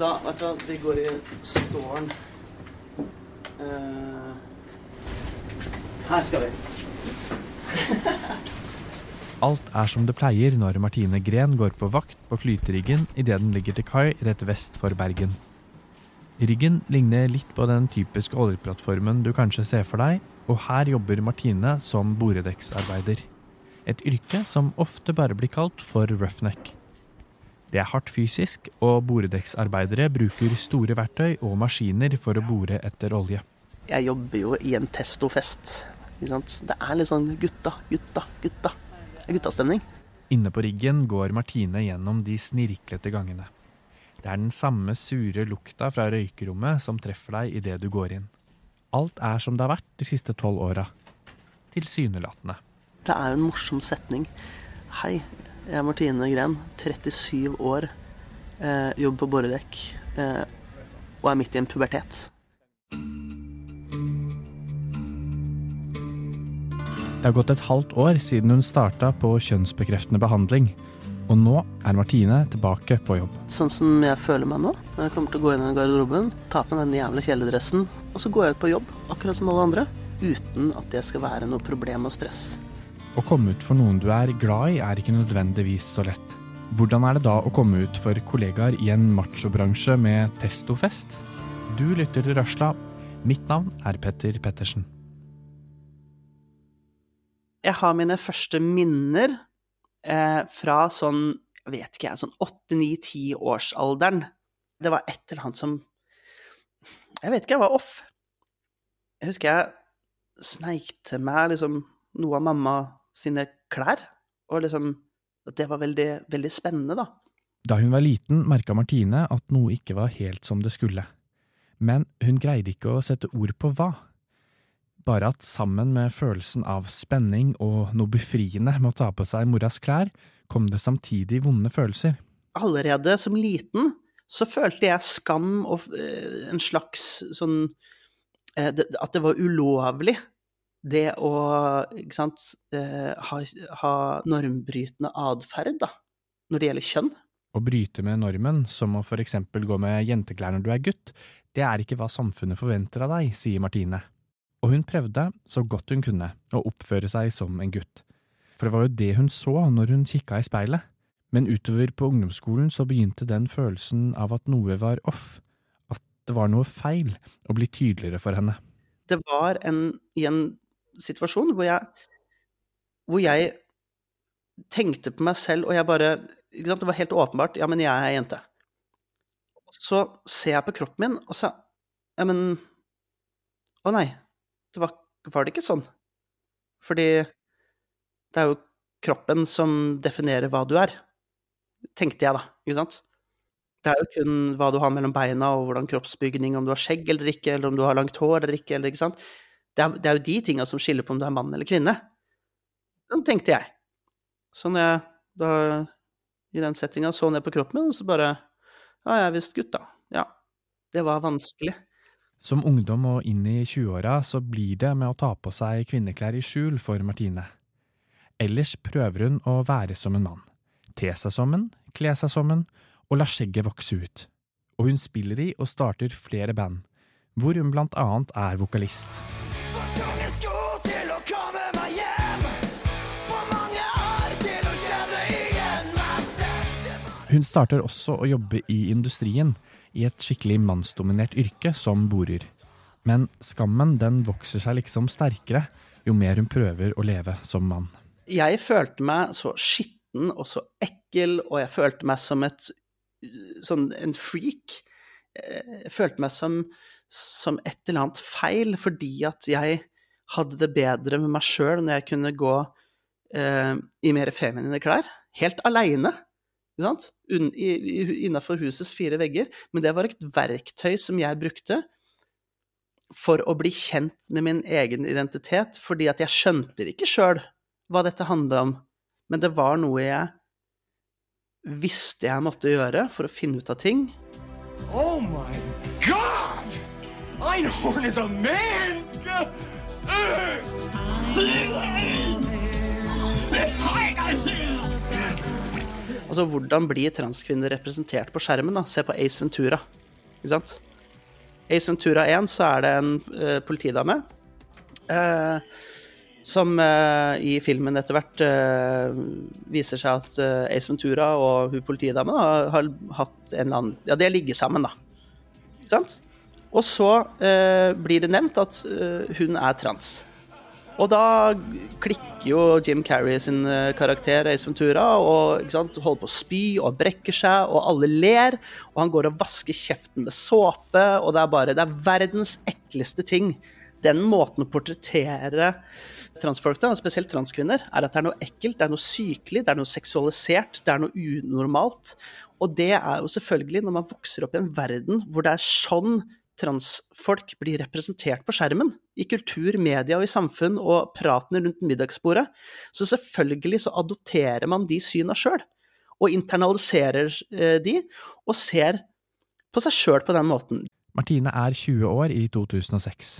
Da, vet du hva, vi går i stålen. Uh, her skal vi. Alt er som det pleier når Martine Gren går på vakt på flyteriggen idet den ligger til kai rett vest for Bergen. Riggen ligner litt på den typiske oljeplattformen du kanskje ser for deg, og her jobber Martine som boredekksarbeider. Et yrke som ofte bare blir kalt for roughneck. Det er hardt fysisk, og boredekksarbeidere bruker store verktøy og maskiner for å bore etter olje. Jeg jobber jo i en testofest. Det er litt sånn gutta, gutta, gutta. Guttastemning. Inne på riggen går Martine gjennom de snirklete gangene. Det er den samme sure lukta fra røykerommet som treffer deg idet du går inn. Alt er som det har vært de siste tolv åra. Tilsynelatende. Det er jo en morsom setning. Hei, jeg er Martine Gren, 37 år, eh, jobber på boredekk eh, og er midt i en pubertet. Det har gått et halvt år siden hun starta på kjønnsbekreftende behandling. Og nå er Martine tilbake på jobb. Sånn som jeg føler meg nå. når Jeg kommer til å gå inn i garderoben, ta på meg den jævla kjeledressen, og så går jeg ut på jobb, akkurat som alle andre. Uten at det skal være noe problem og stress. Å komme ut for noen du er glad i, er ikke nødvendigvis så lett. Hvordan er det da å komme ut for kollegaer i en machobransje med testofest? Du lytter til Røsla. Mitt navn er Petter Pettersen. Jeg har mine første minner eh, fra sånn, jeg vet ikke jeg, sånn 8-9-10-årsalderen. Det var et eller annet som Jeg vet ikke, jeg var off. Jeg husker jeg sneik til meg liksom noe av mamma sine klær, og liksom at det var veldig, veldig spennende, da. Da hun var liten, merka Martine at noe ikke var helt som det skulle. Men hun greide ikke å sette ord på hva. Bare at sammen med følelsen av spenning og noe befriende med å ta på seg moras klær, kom det samtidig vonde følelser. Allerede som liten så følte jeg skam og eh, en slags sånn eh, At det var ulovlig, det å sant, eh, ha, ha normbrytende atferd, da, når det gjelder kjønn. Å bryte med normen, som å for eksempel gå med jenteklær når du er gutt, det er ikke hva samfunnet forventer av deg, sier Martine. Og hun prøvde, så godt hun kunne, å oppføre seg som en gutt. For det var jo det hun så når hun kikka i speilet. Men utover på ungdomsskolen så begynte den følelsen av at noe var off, at det var noe feil, å bli tydeligere for henne. Det var en, i en situasjon hvor jeg, hvor jeg tenkte på meg selv, og jeg bare ikke sant, Det var helt åpenbart Ja, men jeg er jente. Så ser jeg på kroppen min, og så Ja, men Å nei, det var, var det ikke sånn? Fordi det er jo kroppen som definerer hva du er, tenkte jeg da, ikke sant? Det er jo kun hva du har mellom beina, og hvordan kroppsbygning, om du har skjegg eller ikke, eller om du har langt hår eller ikke, eller ikke sant? Det er, det er jo de tinga som skiller på om du er mann eller kvinne. Sånn tenkte jeg. Så når jeg da i den settinga så ned på kroppen min, og så bare Ja, jeg er visst gutt, da. Ja. Det var vanskelig. Som ungdom og inn i 20-åra så blir det med å ta på seg kvinneklær i skjul for Martine. Ellers prøver hun å være som en mann. Te seg som en, kle seg som en, og la skjegget vokse ut. Og hun spiller i og starter flere band, hvor hun blant annet er vokalist. For tunge sko til å komme meg hjem. For mange år til å kjenne igjen meg selv. Hun starter også å jobbe i industrien, i et skikkelig mannsdominert yrke som borer. Men skammen den vokser seg liksom sterkere jo mer hun prøver å leve som mann. Jeg følte meg så skitten og så ekkel, og jeg følte meg som et sånn en freak. Eh, Jeg følte meg som, som et eller annet feil, fordi at jeg hadde det bedre med meg sjøl når jeg kunne gå eh, i mer feminine klær. Helt aleine. Innafor husets fire vegger. Men det var et verktøy som jeg brukte for å bli kjent med min egen identitet, fordi at jeg skjønte ikke sjøl hva dette handla om, men det var noe jeg visste jeg måtte gjøre for å finne ut av ting. Oh my god! Einhorn is a man! Altså, hvordan blir transkvinner representert på skjermen? da? Se på Ace Ventura. Ikke sant? Ace Ventura 1 så er det en uh, politidame eh, som uh, i filmen etter hvert uh, viser seg at uh, Ace Ventura og hun politidama da, har hatt en eller annen Ja, de har ligget sammen, da. Ikke sant? Og så blir det nevnt at hun er trans. Og da klikker jo Jim Carrey sin karakter Ace Ventura og sant, holder på å spy og brekker seg, og alle ler. Og han går og vasker kjeften med såpe, og det er bare Det er verdens ekleste ting. Den måten å portrettere transfolk, da, spesielt transkvinner, er at det er noe ekkelt, det er noe sykelig, det er noe seksualisert, det er noe unormalt. Og det er jo selvfølgelig når man vokser opp i en verden hvor det er sånn transfolk blir representert på skjermen. I kultur, media og i samfunn og pratene rundt middagsbordet. Så selvfølgelig så adopterer man de syna sjøl. Og internaliserer eh, de, og ser på seg sjøl på den måten. Martine er 20 år i 2006.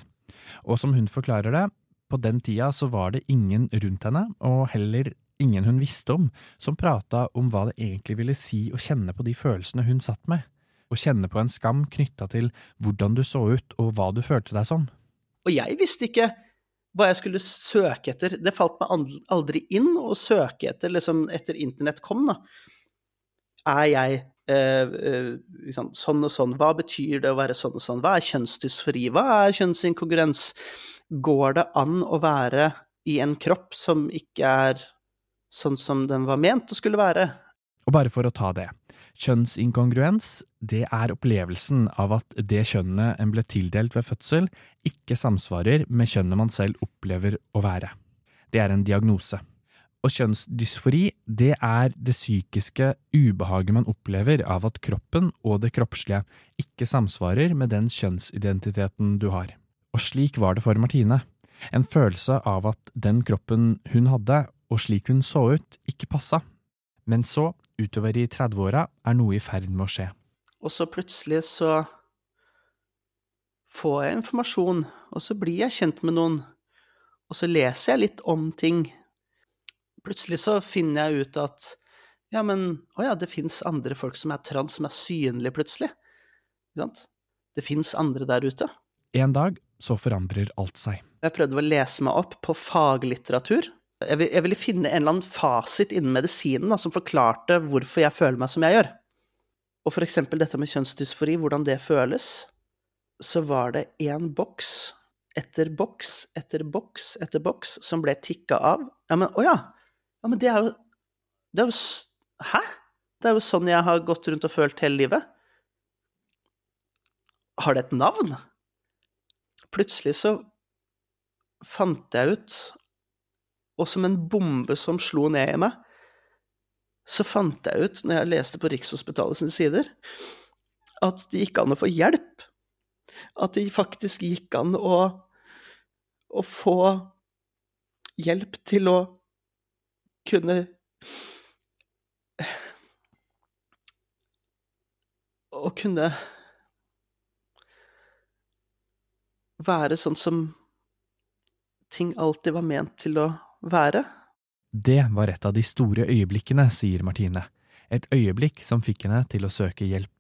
Og som hun forklarer det, på den tida så var det ingen rundt henne, og heller ingen hun visste om, som prata om hva det egentlig ville si å kjenne på de følelsene hun satt med. Å kjenne på en skam knytta til hvordan du så ut og hva du følte deg som. Og jeg visste ikke hva jeg skulle søke etter. Det falt meg aldri inn å søke etter, liksom etter internett kom, da. Er jeg eh, liksom, sånn og sånn? Hva betyr det å være sånn og sånn? Hva er kjønnsdysfori? Hva er kjønnsinkongruens? Går det an å være i en kropp som ikke er sånn som den var ment å skulle være? Og bare for å ta det. Kjønnsinkongruens, det er opplevelsen av at det kjønnet en ble tildelt ved fødsel, ikke samsvarer med kjønnet man selv opplever å være. Det er en diagnose. Og kjønnsdysfori, det er det psykiske ubehaget man opplever av at kroppen og det kroppslige ikke samsvarer med den kjønnsidentiteten du har. Og slik var det for Martine. En følelse av at den kroppen hun hadde, og slik hun så ut, ikke passa. Men så, utover i 30-åra, er noe i ferd med å skje. Og så plutselig så får jeg informasjon, og så blir jeg kjent med noen, og så leser jeg litt om ting. Plutselig så finner jeg ut at ja, men å ja, det fins andre folk som er trans, som er synlige plutselig. Ikke sant? Det fins andre der ute. En dag så forandrer alt seg. Jeg prøvde å lese meg opp på faglitteratur. Jeg, vil, jeg ville finne en eller annen fasit innen medisinen da, som forklarte hvorfor jeg føler meg som jeg gjør. Og for eksempel dette med kjønnsdysfori, hvordan det føles. Så var det én boks etter boks etter boks etter boks som ble tikka av. Ja, men å ja! Ja, men det er jo Det er jo Hæ? Det er jo sånn jeg har gått rundt og følt hele livet. Har det et navn? Plutselig så fant jeg ut, og som en bombe som slo ned i meg, så fant jeg ut, når jeg leste på Rikshospitalet sine sider, at det gikk an å få hjelp. At det faktisk gikk an å, å få hjelp til å kunne Å kunne være sånn som ting alltid var ment til å være. Det var et av de store øyeblikkene, sier Martine. Et øyeblikk som fikk henne til å søke hjelp.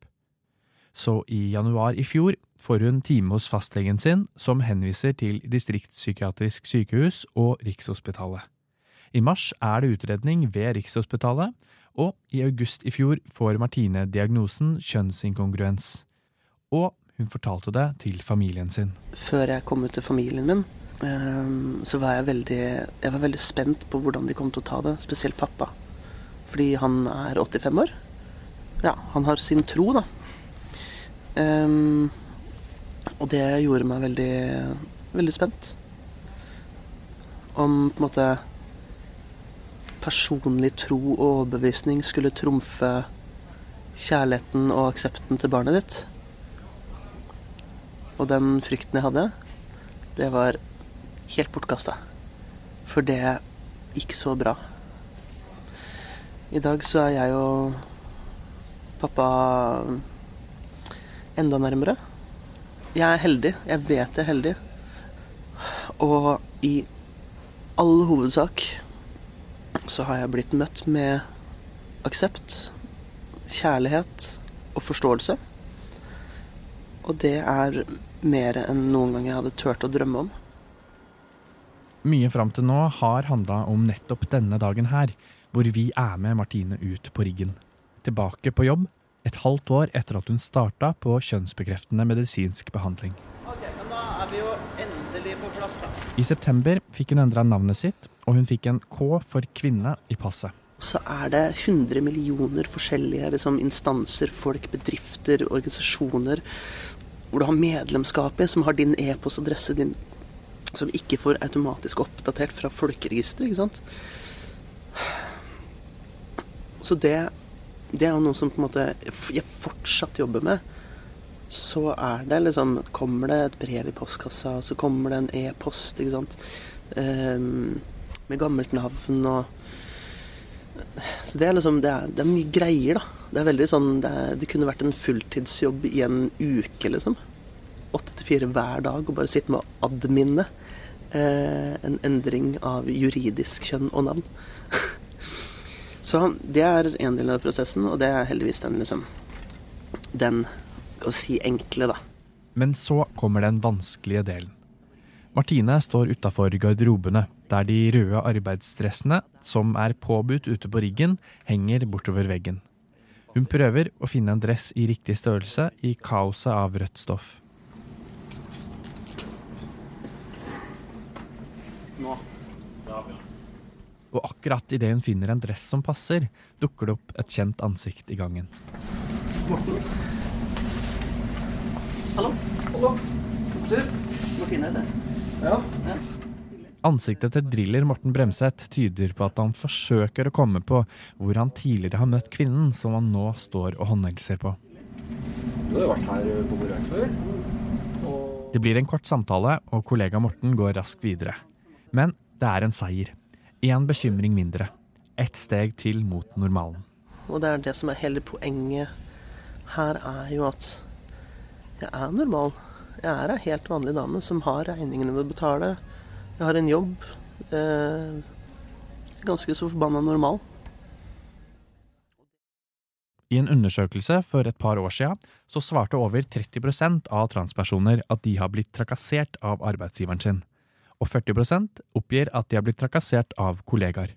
Så i januar i fjor får hun time hos fastlegen sin, som henviser til distriktspsykiatrisk sykehus og Rikshospitalet. I mars er det utredning ved Rikshospitalet, og i august i fjor får Martine diagnosen kjønnsinkongruens. Og hun fortalte det til familien sin. Før jeg kom ut til familien min, ehm, så var jeg veldig, jeg var veldig spent på hvordan de kom til å ta det, spesielt pappa. Fordi han er 85 år. Ja, han har sin tro, da. Um, og det gjorde meg veldig, veldig spent. Om på en måte personlig tro og overbevisning skulle trumfe kjærligheten og aksepten til barnet ditt. Og den frykten jeg hadde, det var helt bortkasta. For det gikk så bra. I dag så er jeg og pappa enda nærmere. Jeg er heldig. Jeg vet jeg er heldig. Og i all hovedsak så har jeg blitt møtt med aksept, kjærlighet og forståelse. Og det er mer enn noen gang jeg hadde turt å drømme om. Mye fram til nå har handla om nettopp denne dagen her, hvor vi er med Martine ut på riggen. Tilbake på jobb et halvt år etter at hun starta på kjønnsbekreftende medisinsk behandling. Ok, men da er vi jo endelig på plass, da. I september fikk hun endra navnet sitt, og hun fikk en K for kvinne i passet. Så er det 100 millioner forskjellige liksom, instanser, folk, bedrifter, organisasjoner hvor du har medlemskap i, som har din e-postadresse, din som ikke får automatisk oppdatert fra folkeregisteret, ikke sant. Så det, det er jo noe som på en måte jeg fortsatt jobber med. Så er det liksom Kommer det et brev i postkassa, så kommer det en e-post, ikke sant. Um, med gammelt navn og Så det er liksom Det er, det er mye greier, da. Det er veldig sånn Det, er, det kunne vært en fulltidsjobb i en uke, liksom. Åtte til fire hver dag og bare sitte med å adminne eh, en endring av juridisk kjønn og navn. Så det er en del av prosessen, og det er heldigvis den liksom Den, å si enkle, da. Men så kommer den vanskelige delen. Martine står utafor garderobene, der de røde arbeidsdressene, som er påbudt ute på riggen, henger bortover veggen. Hun prøver å finne en dress i riktig størrelse i kaoset av rødt stoff. Nå. Og akkurat idet hun finner en dress som passer, dukker det opp et kjent ansikt i gangen. Morten. Hallo. Hallo. Du, Martine heter jeg. Ansiktet til driller Morten Bremseth tyder på at han forsøker å komme på hvor han tidligere har møtt kvinnen som han nå står og håndhilser på. Du har jo vært her på Borøy før. Det blir en kort samtale, og kollega Morten går raskt videre. Men det er en seier. Én bekymring mindre. Ett steg til mot normalen. Og det er det som er hele poenget her, er jo at jeg er normal. Jeg er ei helt vanlig dame som har regningene å betale. Jeg har en jobb. Eh, ganske så forbanna normal. I en undersøkelse for et par år siden så svarte over 30% av transpersoner at de har blitt trakassert av arbeidsgiveren sin, og 40% oppgir at de har blitt trakassert av kollegaer.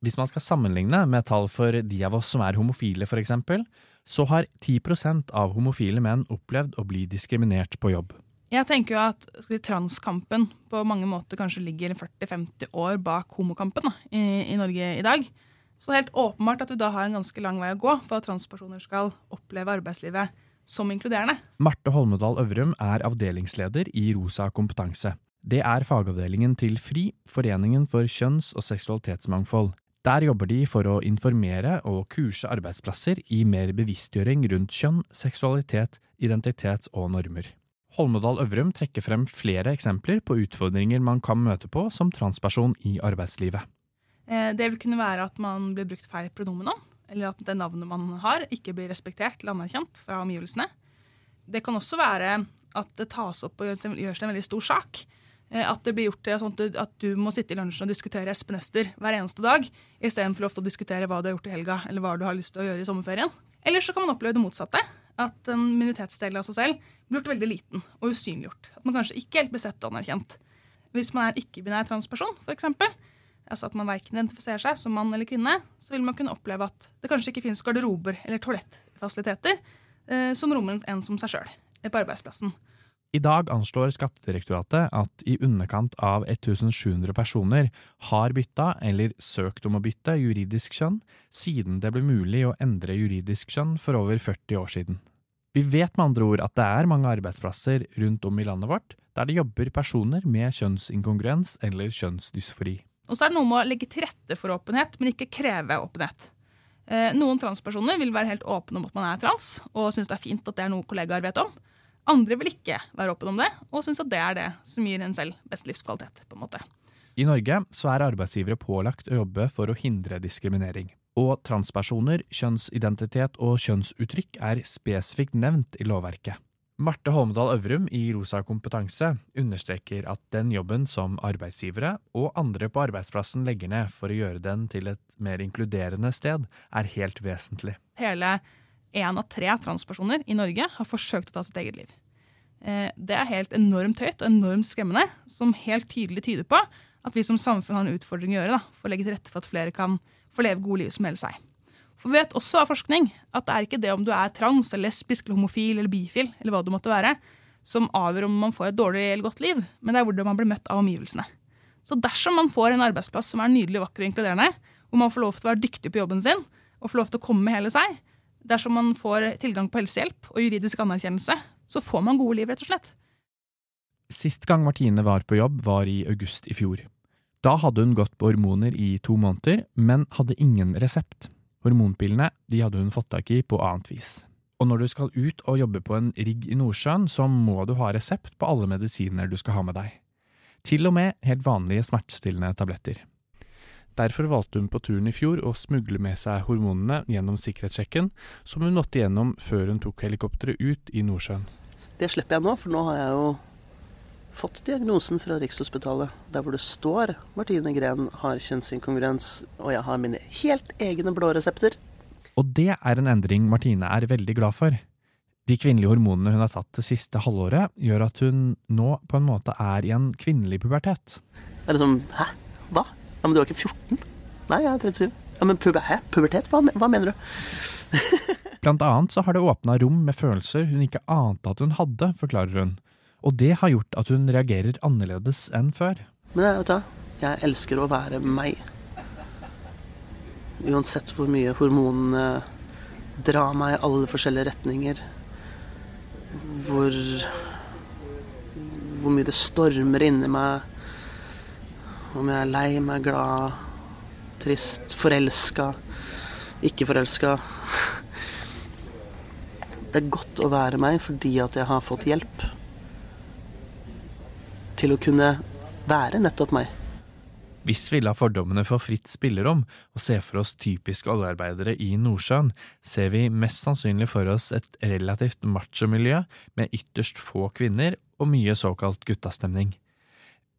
Hvis man skal sammenligne med tall for de av oss som er homofile, for eksempel, så har 10% av homofile menn opplevd å bli diskriminert på jobb. Jeg tenker jo at transkampen på mange måter kanskje ligger 40-50 år bak homokampen da, i, i Norge i dag. Så det er helt åpenbart at vi da har en ganske lang vei å gå for at transpersoner skal oppleve arbeidslivet som inkluderende. Marte Holmedal Øvrum er avdelingsleder i Rosa kompetanse. Det er fagavdelingen til FRI, Foreningen for kjønns- og seksualitetsmangfold. Der jobber de for å informere og kurse arbeidsplasser i mer bevisstgjøring rundt kjønn, seksualitet, identitet og normer. Holmedal Øvrum trekker frem flere eksempler på utfordringer man kan møte på som transperson i arbeidslivet. Eh, Det vil kunne være at man blir brukt feil pronomen om, eller at det navnet man har, ikke blir respektert eller anerkjent fra omgivelsene. Det kan også være at det tas opp og gjøres til en veldig stor sak. Eh, At det blir gjort til sånn at du- må sitte i lunsjen og diskutere Espen Ester hver eneste dag, istedenfor ofte å diskutere hva du har gjort i helga, eller hva du har lyst til å gjøre i sommerferien. Eller så kan man oppleve det motsatte. At en minoritetsdel av seg selv blir gjort veldig liten og usynliggjort. At man kanskje ikke helt blir sett og anerkjent. Hvis man er ikke-binær transperson, f.eks., altså at man verken identifiserer seg som mann eller kvinne, så vil man kunne oppleve at det kanskje ikke finnes garderober eller toalettfasiliteter eh, som rommer en som seg sjøl på arbeidsplassen. I dag anslår Skattedirektoratet at i underkant av 1700 personer har bytta eller søkt om å bytte juridisk kjønn siden det ble mulig å endre juridisk kjønn for over 40 år siden. Vi vet med andre ord at det er mange arbeidsplasser rundt om i landet vårt der det jobber personer med kjønnsinkongruens eller kjønnsdysfori. Og så er det noe med å legge til rette for åpenhet, men ikke kreve åpenhet. Eh, Noen transpersoner vil være helt åpne om at man er trans, og synes det er fint at det er noe kollegaer vet om. Andre vil ikke være åpen om det, og synes at det er det som gir en selv best livskvalitet. på en måte. I Norge så er arbeidsgivere pålagt å jobbe for å hindre diskriminering. Og transpersoner, kjønnsidentitet og kjønnsuttrykk er spesifikt nevnt i lovverket. Marte Holmedal Øvrum i Rosa kompetanse understreker at den jobben som arbeidsgivere og andre på arbeidsplassen legger ned for å gjøre den til et mer inkluderende sted, er helt vesentlig. Hele én av tre transpersoner i Norge har forsøkt å ta sitt eget liv. Eh, Det er helt enormt høyt og enormt skremmende, som helt tydelig tyder på at vi som samfunn har en utfordring å gjøre da, for å legge til rette for at flere kan få leve gode liv som hele seg. For vi vet også av forskning at det er ikke det om du er trans, eller lesbisk, eller homofil eller bifil, eller hva du måtte være, som avgjør om man får et dårlig eller godt liv, men det er hvordan man blir møtt av omgivelsene. Så dersom man får en arbeidsplass som er nydelig, vakker og inkluderende, hvor man får lov til å være dyktig på jobben sin, og får lov til å komme med hele seg, dersom man får tilgang på helsehjelp og juridisk anerkjennelse, så får man gode liv, rett og slett. Sist gang Martine var på jobb, var i august i fjor. Da hadde hun gått på hormoner i to måneder, men hadde ingen resept. Hormonpillene de hadde hun fått tak i på annet vis. Og når du skal ut og jobbe på en rigg i Nordsjøen, så må du ha resept på alle medisiner du skal ha med deg. Til og med helt vanlige smertestillende tabletter. Derfor valgte hun på turen i fjor å smugle med seg hormonene gjennom sikkerhetssjekken, som hun måtte gjennom før hun tok helikopteret ut i Nordsjøen. Det slipper jeg nå, for nå har jeg jo fått diagnosen fra Rikshospitalet, der hvor det står Martine Gren har kjønnsinkongruens, og jeg har mine helt egne blå resepter. Og det er en endring Martine er veldig glad for. De kvinnelige hormonene hun har tatt det siste halvåret, gjør at hun nå på en måte er i en kvinnelig pubertet. Det er liksom Hæ? Hva? Ja, men du er ikke 14? Nei, jeg er 37. Ja, men puber, hæ? Pubertet? Hva, hva mener du? Blant annet så har det åpna rom med følelser hun ikke ante at hun hadde, forklarer hun. Og det har gjort at hun reagerer annerledes enn før. Men jeg, vet du, jeg elsker å være meg. Uansett hvor mye hormonene drar meg i alle forskjellige retninger. Hvor Hvor mye det stormer inni meg. Om jeg er lei meg, glad, trist, forelska, ikke forelska. Det er godt å være meg fordi at jeg har fått hjelp til å kunne være nettopp meg. Hvis vi lar fordommene få fritt spillerom og ser for oss typiske oljearbeidere i Nordsjøen, ser vi mest sannsynlig for oss et relativt macho-miljø med ytterst få kvinner og mye såkalt guttastemning.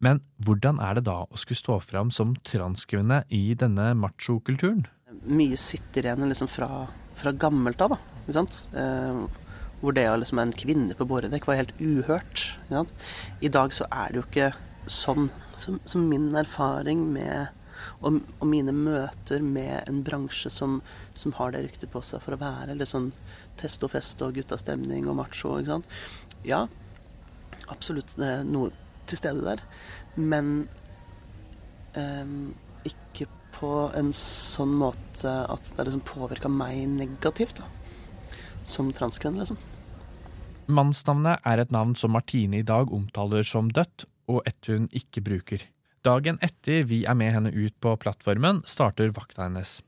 Men hvordan er det da å skulle stå fram som transkvinne i denne macho-kulturen? Mye sitter igjen liksom fra, fra gammelt av, da. Ikke sant? Eh, hvor det å liksom en kvinne på boredekk var helt uhørt. Ikke sant? I dag så er det jo ikke sånn. Så, min erfaring med og, og mine møter med en bransje som, som har det ryktet på seg for å være litt sånn test og fest og guttastemning og macho, ikke sant. Ja, absolutt noe til stede der. Men um, ikke på en sånn måte at det liksom påvirka meg negativt, da. Som transkvinne, liksom. Mannsnavnet er et navn som Martine i dag omtaler som dødt, og et hun ikke bruker. Dagen etter vi er med henne ut på plattformen, starter vakta hennes.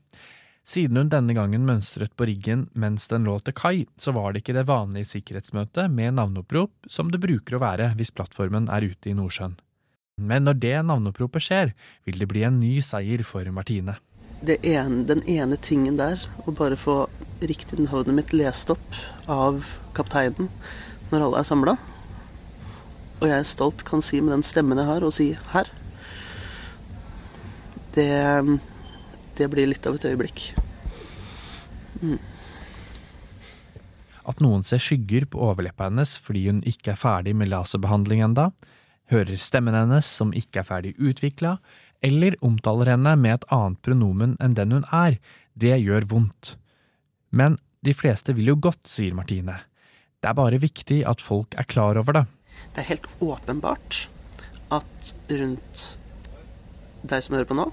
Siden hun denne gangen mønstret på riggen mens den lå til kai, så var det ikke det vanlige sikkerhetsmøtet med navneopprop som det bruker å være hvis plattformen er ute i Nordsjøen. Men når det navneoppropet skjer, vil det bli en ny seier for Martine. Ene, den ene tingen der, å bare få riktig navnet mitt lest opp av kapteinen når alle er samla, og jeg er stolt kan si med den stemmen jeg har, og si 'her', det, det blir litt av et øyeblikk. At noen ser skygger på overleppa hennes fordi hun ikke er ferdig med laserbehandling enda, hører stemmen hennes som ikke er ferdig utvikla, eller omtaler henne med et annet pronomen enn den hun er, det gjør vondt. Men de fleste vil jo godt, sier Martine. Det er bare viktig at folk er klar over det. Det er helt åpenbart at rundt deg som hører på nå,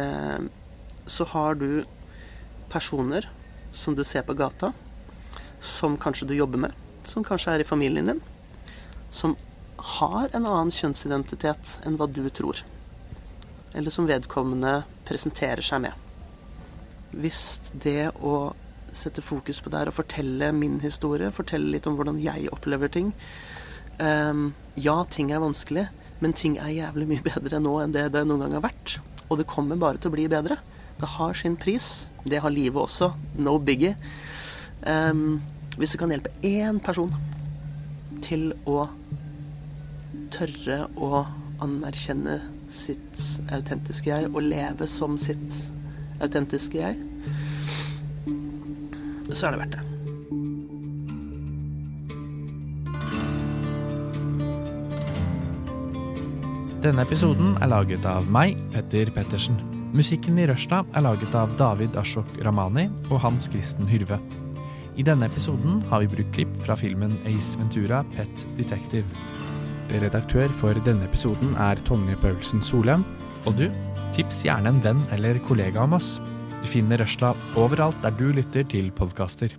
eh, så har du personer som du ser på gata, som kanskje du jobber med, som kanskje er i familien din, som har en annen kjønnsidentitet enn hva du tror. Eller som vedkommende presenterer seg med. Hvis det å sette fokus på det her og fortelle min historie, fortelle litt om hvordan jeg opplever ting, Ehm, ja, ting er vanskelig, men ting er jævlig mye bedre nå enn det det noen gang har vært. Og det kommer bare til å bli bedre. Det har sin pris. Det har livet også. No biggie. Um, hvis du kan hjelpe én person til å tørre å anerkjenne sitt autentiske jeg og leve som sitt autentiske jeg, så er det verdt det. Denne episoden er laget av meg, Petter Pettersen. Musikken i Røsla er laget av David Ashok Ramani og Hans Kristen Hyrve. I denne episoden har vi brukt klipp fra filmen Ace Ventura Pet Detective. Redaktør for denne episoden er Tonje Paulsen Solheim. Og du, tips gjerne en venn eller kollega om oss. Du finner Røsla overalt der du lytter til podkaster.